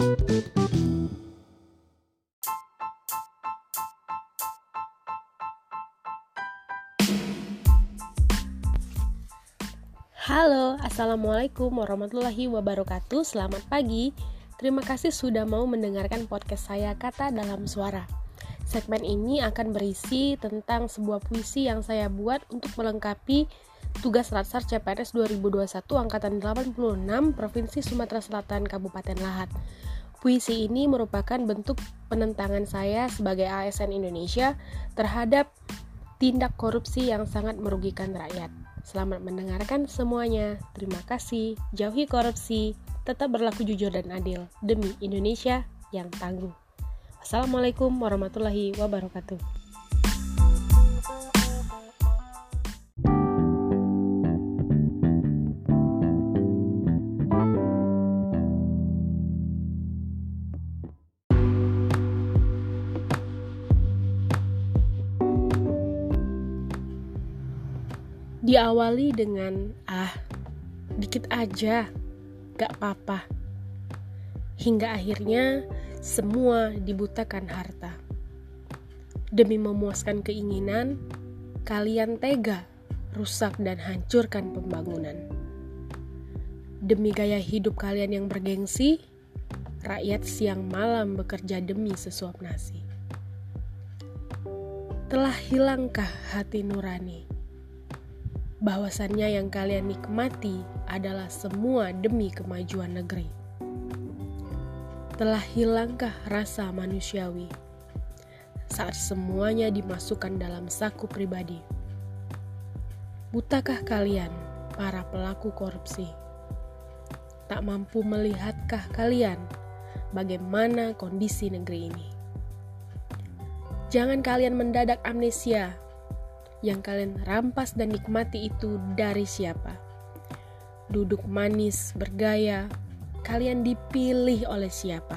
Halo, Assalamualaikum warahmatullahi wabarakatuh. Selamat pagi. Terima kasih sudah mau mendengarkan podcast saya Kata Dalam Suara. Segmen ini akan berisi tentang sebuah puisi yang saya buat untuk melengkapi tugas Latsar CPNS 2021 Angkatan 86 Provinsi Sumatera Selatan Kabupaten Lahat Puisi ini merupakan bentuk penentangan saya sebagai ASN Indonesia terhadap tindak korupsi yang sangat merugikan rakyat. Selamat mendengarkan semuanya. Terima kasih. Jauhi korupsi, tetap berlaku jujur dan adil demi Indonesia yang tangguh. Wassalamualaikum warahmatullahi wabarakatuh. Diawali dengan ah, dikit aja, gak apa-apa. Hingga akhirnya semua dibutakan harta. Demi memuaskan keinginan, kalian tega, rusak dan hancurkan pembangunan. Demi gaya hidup kalian yang bergengsi, rakyat siang malam bekerja demi sesuap nasi. Telah hilangkah hati nurani? Bahwasannya yang kalian nikmati adalah semua demi kemajuan negeri. Telah hilangkah rasa manusiawi saat semuanya dimasukkan dalam saku pribadi? Butakah kalian, para pelaku korupsi? Tak mampu melihatkah kalian bagaimana kondisi negeri ini? Jangan kalian mendadak amnesia yang kalian rampas dan nikmati itu dari siapa? Duduk manis, bergaya, kalian dipilih oleh siapa?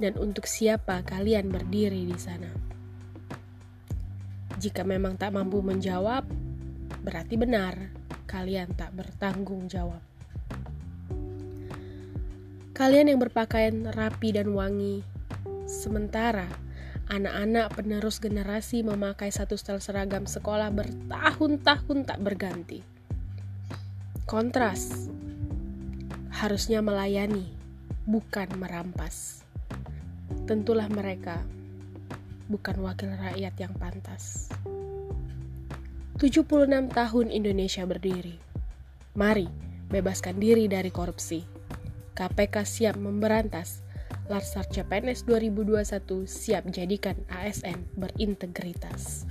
Dan untuk siapa kalian berdiri di sana? Jika memang tak mampu menjawab, berarti benar kalian tak bertanggung jawab. Kalian yang berpakaian rapi dan wangi, sementara Anak-anak penerus generasi memakai satu stel seragam sekolah bertahun-tahun tak berganti. Kontras harusnya melayani, bukan merampas. Tentulah mereka bukan wakil rakyat yang pantas. 76 tahun Indonesia berdiri. Mari bebaskan diri dari korupsi. KPK siap memberantas Larsar CPNS 2021 siap jadikan ASN berintegritas.